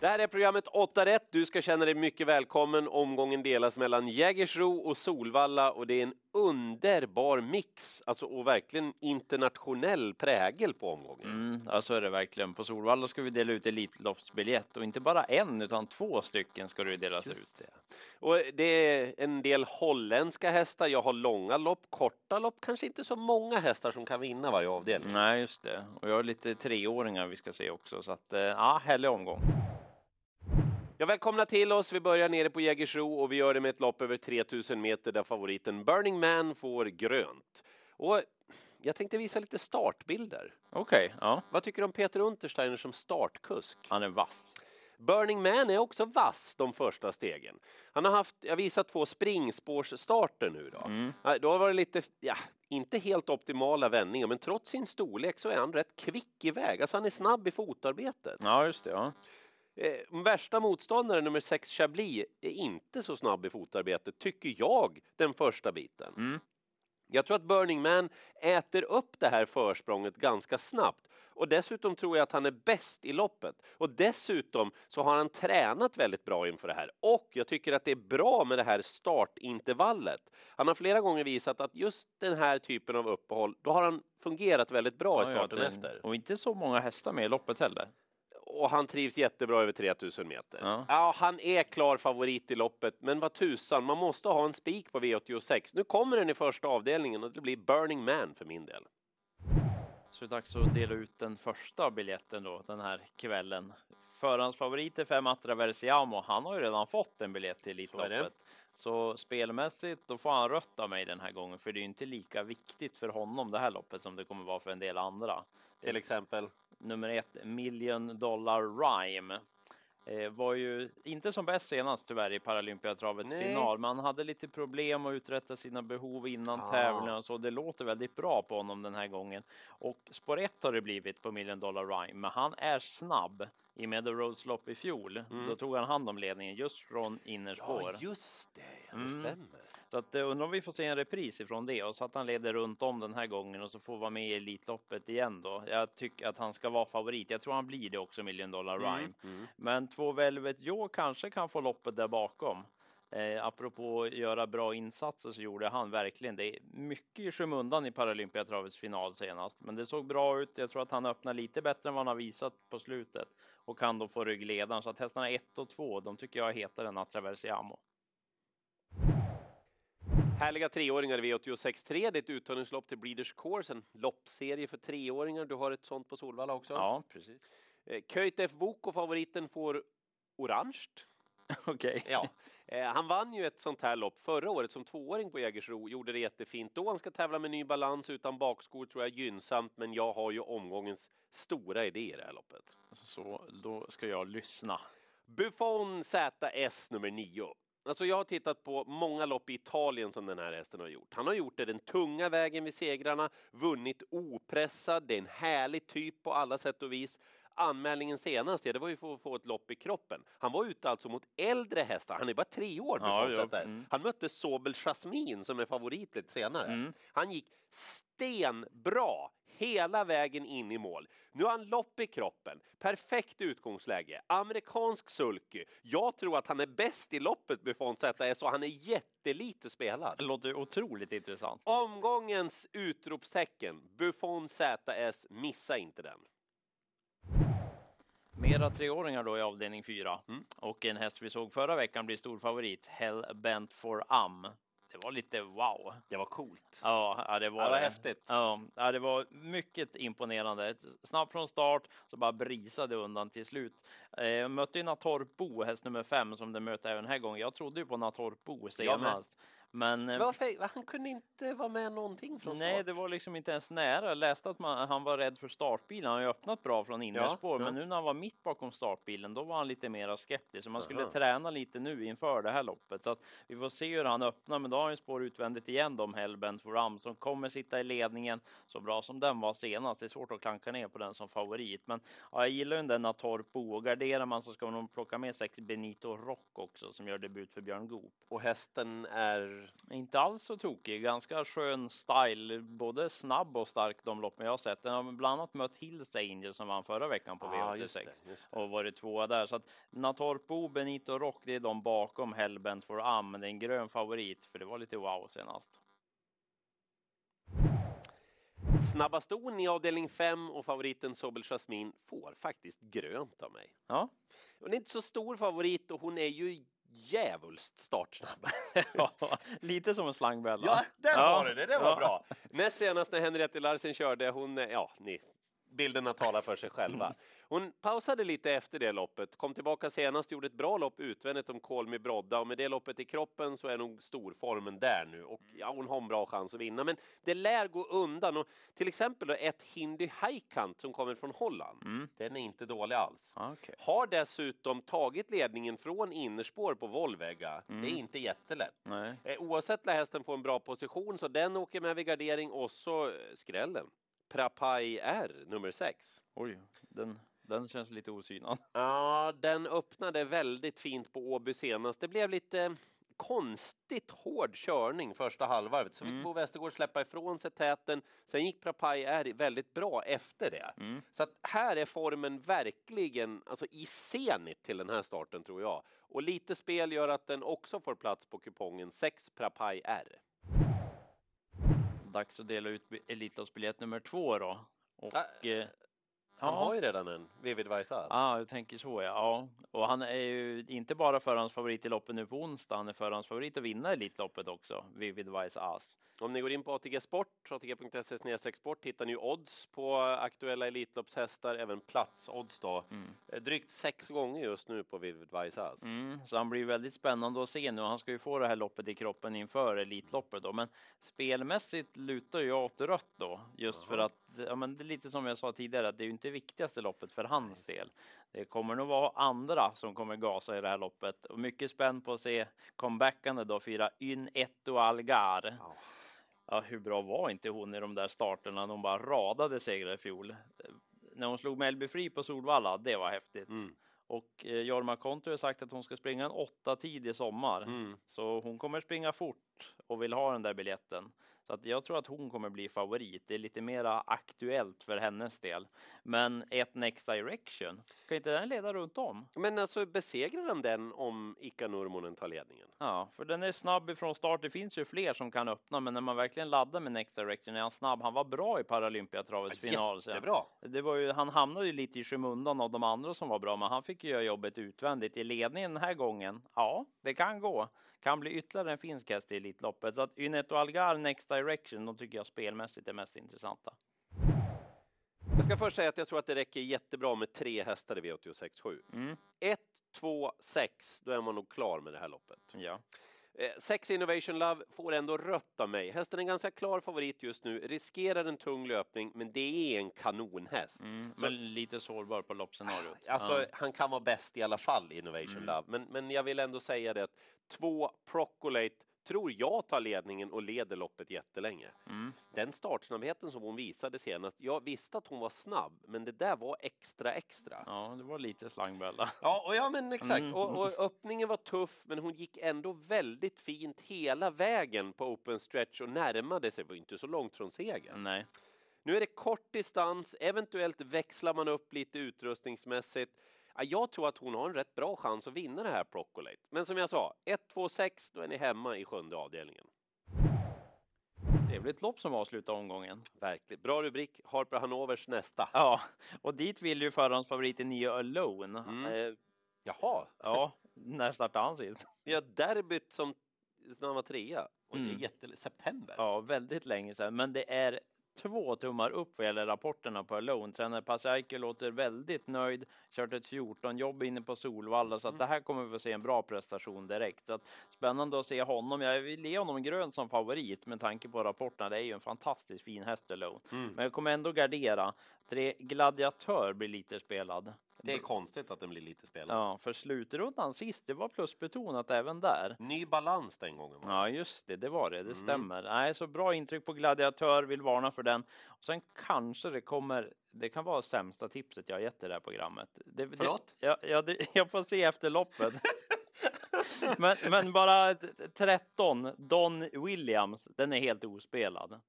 Det här är programmet 8 rätt. Du ska känna dig mycket välkommen. Omgången delas mellan Jägersro och Solvalla och det är en underbar mix, alltså och verkligen internationell prägel på omgången. Mm, ja, så är det verkligen. På Solvalla ska vi dela ut Elitloppsbiljett och inte bara en utan två stycken ska det delas Just ut. det. Och det är en del holländska hästar. Jag har långa lopp, korta lopp, kanske inte så många hästar som kan vinna varje avdelning. Nej, just det. Och jag har lite treåringar vi ska se också, så att eh, ja, härlig omgång. Ja, välkomna till oss. Vi börjar nere på Jägersro och vi gör det med ett lopp över 3000 meter där favoriten Burning Man får grönt. Och jag tänkte visa lite startbilder. Okej, ja, Vad tycker du om Peter Untersteiner som startkusk? han är vass. Burning Man är också vass de första stegen. Han har haft, jag visar två springspårsstarter nu då. Mm. Då var det lite, ja, inte helt optimala vändningar, men trots sin storlek så är han rätt kvick iväg. Alltså han är snabb i fotarbetet. Ja, just det. Ja. Eh, värsta motståndaren, nummer 6 Chablis, är inte så snabb i fotarbetet, tycker jag, den första biten. Mm. Jag tror att Burning Man äter upp det här försprånget ganska snabbt. Och dessutom tror jag att han är bäst i loppet. Och dessutom så har han tränat väldigt bra inför det här. Och jag tycker att det är bra med det här startintervallet. Han har flera gånger visat att just den här typen av uppehåll, då har han fungerat väldigt bra i Ja, starten det- efter. Och inte så många hästar med i loppet heller. Och han trivs jättebra över 3000 meter. Ja. Ja. han är klar favorit i loppet, men vad tusan, man måste ha en spik på V86. Nu kommer den i första avdelningen och det blir Burning Man för min del. Så det är dags att dela ut den första biljetten då den här kvällen. Förhandsfavorit är fem Atraversiamo. Han har ju redan fått en biljett till. Elitloppet. Så spelmässigt, då får han rött av mig den här gången, för det är inte lika viktigt för honom det här loppet som det kommer vara för en del andra. Till exempel. Nummer ett, Million Dollar Rhyme. Eh, var ju inte som bäst senast tyvärr i Paralympiatravets Nej. final, men han hade lite problem att uträtta sina behov innan Ah. tävlingen och så. Det låter väldigt bra på honom den här gången. Och spår ett har det blivit på Million Dollar Rhyme, men han är snabb. I Meadow lopp i fjol, då tog han hand om ledningen just från innerspår. Mm. Ja, just det. Ja, det Mm. stämmer. Så att eh, undrar om vi får se en repris ifrån det och så att han leder runt om den här gången och så får vara med i Elitloppet igen då. Jag tycker att han ska vara favorit. Jag tror han blir det också, Million Dollar Rhyme. Mm. Men två Velvet Joe kanske kan få loppet där bakom. Eh, apropå att göra bra insatser så gjorde han verkligen det. Mycket i skymundan i Paralympiatravets final senast, men det såg bra ut. Jag tror att han öppnar lite bättre än vad han har visat på slutet och kan då få ryggledaren. Så att hästarna 1 och 2, de tycker jag är hetare än Atraversiamo. Härliga treåringar i V86.3. Det är ett uttagningslopp till Breeders Course, en loppserie för treåringar. Du har ett sånt på Solvalla också. Ja, precis. Eh, Köjt F. Boko, favoriten, får orange. Okej. Ja. Eh, han vann ju ett sånt här lopp förra året som tvååring på Jägersro. Gjorde det jättefint då. Han ska tävla med ny balans utan bakskor tror jag gynnsamt. Men jag har ju omgångens stora idé i det här loppet. Så då ska jag lyssna. Buffon ZS nummer 9. Alltså jag har tittat på många lopp i Italien som den här hästen har gjort. Han har gjort det den tunga vägen vid segrarna, vunnit opressad, det är en härlig typ på alla sätt och vis. Anmälningen senast, ja, det var ju för att få ett lopp i kroppen. Han var ute alltså mot äldre hästar, han är bara tre år Ja, ja, mm. Han mötte Sobel Jasmin som är favorit lite senare. Mm. Han gick stenbra hela vägen in i mål. Nu har han lopp i kroppen, perfekt utgångsläge, amerikansk sulky. Jag tror att han är bäst i loppet Buffon ZS och han är jättelite spelad. Det låter otroligt intressant. Omgångens utropstecken, Buffon ZS, missa inte den. Mera treåringar då i avdelning fyra Mm. och en häst vi såg förra veckan blir stor favorit. Hell Bent for Am. Det var lite wow. Det var coolt. Ja, ja det var, det var häftigt. Ja, ja, det var mycket imponerande. Snabbt från start så bara brisade undan till slut. Eh, mötte ju Natorp Bo, häst nummer fem, som det möter även den här gången. Jag trodde ju på Natorp Bo senast. Men eh, Varför, han kunde inte vara med någonting från Nej, start. det var liksom inte ens nära. Jag läste att man, han var rädd för startbilen. Han har ju öppnat bra från innerspår, ja. men nu när han var mitt bakom startbilen, då var han lite mer skeptisk. Så man skulle Aha. träna lite nu inför det här loppet. Så att vi får se hur han öppnar, men då har han ju spår utvändigt igen om Hellbent for Ram som kommer sitta i ledningen så bra som den var senast. Det är svårt att klanka ner på den som favorit, men ja, jag gillar ju den Natorpo och garderar man så ska man nog plocka med sex Benito Rock också som gör debut för Björn Goop. Och hästen är eller? Inte alls så tokig, ganska skön style, både snabb och stark de loppen jag har sett. Den har bland annat mött Hills Angel som vann förra veckan på Ja, V86 just det, just det. och varit tvåa där. Så att Natorpo, Benito Rock, det är de bakom Hellbent for Am, det är en grön favorit för det var lite wow senast. Snabba ston i avdelning 5 och favoriten Sobel Jasmin får faktiskt grönt av mig. Ja, Hon är inte så stor favorit och hon är ju djävulskt startsnabb. ja lite som en slangbella. Ja, där Ja, var det, det var ja. bra. Näst senast när Henriette Larsen körde, hon, ja, ni, bilderna talar för sig själva. Hon pausade lite efter det loppet, kom tillbaka senast, gjorde ett bra lopp utvändigt om Kolmi Brodda och med det loppet i kroppen så är nog storformen där nu och ja, hon har en bra chans att vinna. Men det lär gå undan och till exempel då ett Hindy Haikant som kommer från Holland, Mm. den är inte dålig alls. Ja, okej. Har dessutom tagit ledningen från innerspår på Volvega. Det är Mm. inte jättelätt. Nej. Eh, Oavsett lär hästen få en bra position så den åker med vid gardering och så eh, skrällen. Prapai R nummer 6. Oj, den, den känns lite osynad. Ja, den öppnade väldigt fint på Åby senast. Det blev lite konstigt hård körning första halvvarvet. Så Mm. Bo Westergård släppa ifrån sig täten. Sen gick Prapai R väldigt bra efter det. Mm. Så att här är formen verkligen alltså i senit till den här starten tror jag. Och lite spel gör att den också får plats på kupongen 6 Prapai R. Dags att dela ut bi- Elitloppsbiljett nummer två då. Och, eh, Han ja. har ju redan en, Vivid Vaisas. Ja, jag tänker så ja. ja. Och han är ju inte bara förhandsfavorit i loppet nu på onsdag, han är förhandsfavorit att vinna Elitloppet också, Vivid Vice As. Om ni går in på ATG Sport, atg.se sport, hittar ni odds på aktuella Elitloppshästar, även platsodds då. Mm. Eh, Drygt sex gånger just nu på Vivid Vaisas. Mm, så han blir väldigt spännande att se nu. Han ska ju få det här loppet i kroppen inför Elitloppet då. Men spelmässigt lutar jag åt rött då, just för Jaha. att ja, men det är lite som jag sa tidigare, att det är ju inte viktigaste loppet för hans del. Det kommer nog vara andra som kommer gasa i det här loppet och mycket spänd på att se comebackande då fyra Yn Etto Algar. Ja. Ja, hur bra var inte hon i de där starterna? De bara radade segrar i fjol. När hon slog Mellby Fri på Solvalla, det var häftigt. Mm. Och eh, Jorma Konto har sagt att hon ska springa en åtta tid i sommar. Mm. Så hon kommer springa fort och vill ha den där biljetten. Så att jag tror att hon kommer bli favorit. Det är lite mera aktuellt för hennes del. Men ett Next Direction, kan inte den leda runt om? Men alltså besegrar han den om Ika Nurmonen tar ledningen? Ja, för den är snabb ifrån start. Det finns ju fler som kan öppna, men när man verkligen laddar med Next Direction är han snabb. Han var bra i Paralympiatravets final. sen. Jättebra! Det var ju, han hamnade ju lite i skymundan av de andra som var bra, men han fick ju göra jobbet utvändigt i ledningen den här gången. Ja, det kan gå. Kan bli ytterligare en finsk häst i Elitloppet. Så att Ynet och Algar Next Direction, de tycker jag spelmässigt är mest intressanta. Jag ska först säga att jag tror att det räcker jättebra med tre hästar i V86.7. Mm, 1, 2, 6, då är man nog klar med det här loppet. ja. Eh, Sex Innovation Love får ändå rött av mig. Hästen är en ganska klar favorit just nu, riskerar en tung löpning, men det är en kanonhäst. Mm, Så- men lite sårbar på loppscenariot. Alltså, ja. han kan vara bäst i alla fall, Innovation Mm. Love. Men, men jag vill ändå säga det att två Procolate tror jag tar ledningen och leder loppet jättelänge. Mm. Den startsnabbheten som hon visade senast, jag visste att hon var snabb, men det där var extra extra. ja, det var lite slangbella. Ja, och ja men exakt. Mm. Och, och öppningen var tuff, men hon gick ändå väldigt fint hela vägen på open stretch och närmade sig, var inte så långt från segern. Nej. Nu är det kort distans, eventuellt växlar man upp lite utrustningsmässigt. Ja, jag tror att hon har en rätt bra chans att vinna det här Procolate. Men som jag sa, 1, 2, 6, då är ni hemma i sjunde avdelningen. Trevligt lopp som avslutar omgången. Verkligen. Bra rubrik, Harper Hanovers nästa. Ja, och dit vill ju förhandsfavoriten Nio Alone. Mm. Eh, Jaha, ja, när startade han sist? ja, derbyt som när han var trea. Och det är Mm. jätte... September. Ja, väldigt länge sedan. Men det är två tummar upp vad gäller rapporterna på Alone. Tränare Pasiaike låter väldigt nöjd. Kört ett 14 jobb inne på Solvalla så att det här kommer vi få se en bra prestation direkt. Så att, spännande att se honom. Jag vill ge honom grön som favorit med tanke på rapporterna. Det är ju en fantastiskt fin häst Alone. Mm. Men jag kommer ändå gardera. Tre Gladiatör blir lite spelad. Det är konstigt att den blir lite spelad. Ja, för slutrundan sist, det var plusbetonat även där. Ny balans den gången. va? Ja, just det, det var det. Det Mm. stämmer. Nej, så bra intryck på Gladiatör, vill varna för den. Och sen kanske det kommer, det kan vara sämsta tipset jag gett i det här programmet. Det, Förlåt? Det, ja, ja det, jag får se efter loppet. men, men bara 13, Don Williams, den är helt ospelad.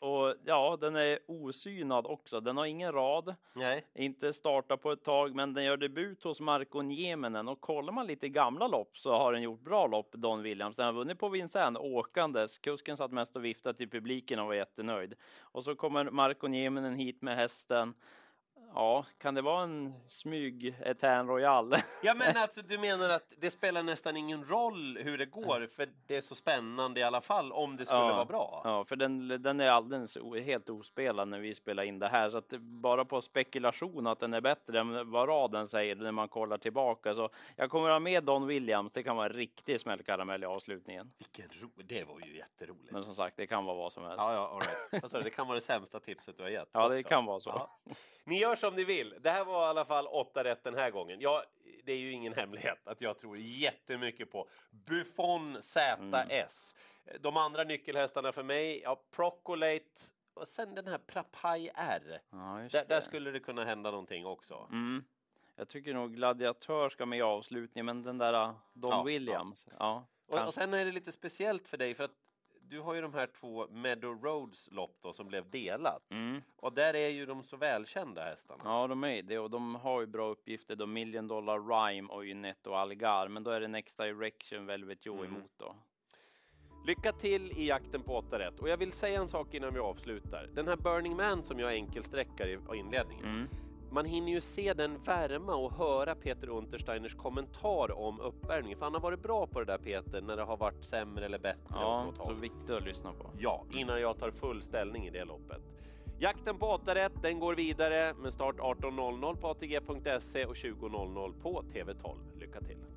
Och ja, den är osynad också. Den har ingen rad, Nej. inte startat på ett tag, men den gör debut hos Marko Nieminen. Och kollar man lite gamla lopp så har den gjort bra lopp, Don Williams. Den har vunnit på Vincennes åkandes. Kusken satt mest och viftade till publiken och var jättenöjd. Och så kommer Marko Nieminen hit med hästen. Ja, kan det vara en smyg Etern Royal? Ja, men alltså du menar att det spelar nästan ingen roll hur det går, för det är så spännande i alla fall om det skulle Ja. vara bra. Ja, för den, den är alldeles helt ospelad när vi spelar in det här. Så att det- bara på spekulation att den är bättre än vad raden säger när man kollar tillbaka. Så jag kommer ha med Don Williams. Det kan vara en riktig smällkaramell i avslutningen. Vilken ro, det var ju jätteroligt. Men som sagt, det kan vara vad som helst. Ja, ja, all right. Du? Det kan vara det sämsta tipset du har gett. Ja, det också. kan vara så. Ja. Ni gör som ni vill. Det här var i alla fall åtta rätt den här gången. Ja, det är ju ingen hemlighet att jag tror jättemycket på Buffon ZS. De andra nyckelhästarna för mig, ja, Procolate och sen den här Prapaj R. Ja, Där, skulle det kunna hända någonting också. Mm. Jag tycker nog Gladiatör ska med i avslutningen, men den där uh, Don Ja, Williams. Ja, Och, och sen är det lite speciellt för dig för att du har ju de här två Meadow Roads lopp då som blev delat. Mm. Och där är ju de så välkända hästarna. Ja, de är det och de har ju bra uppgifter då. Million Dollar Rhyme och Ynette och Algar, men då är det Next Direction Velvet Joe Mm. emot då. Lycka till i jakten på 8 rätt. Och jag vill säga en sak innan vi avslutar. Den här Burning Man som jag enkelsträckar i inledningen. Mm. Man hinner ju se den värma och höra Peter Untersteiners kommentar om uppvärmningen. För han har varit bra på det där Peter när det har varit sämre eller bättre. Ja, så viktigt att lyssna på. Ja, innan jag tar full ställning i det loppet. Jakten på 8 rätt, den går vidare med start 18.00 på ATG.se och 20.00 på TV12. Lycka till!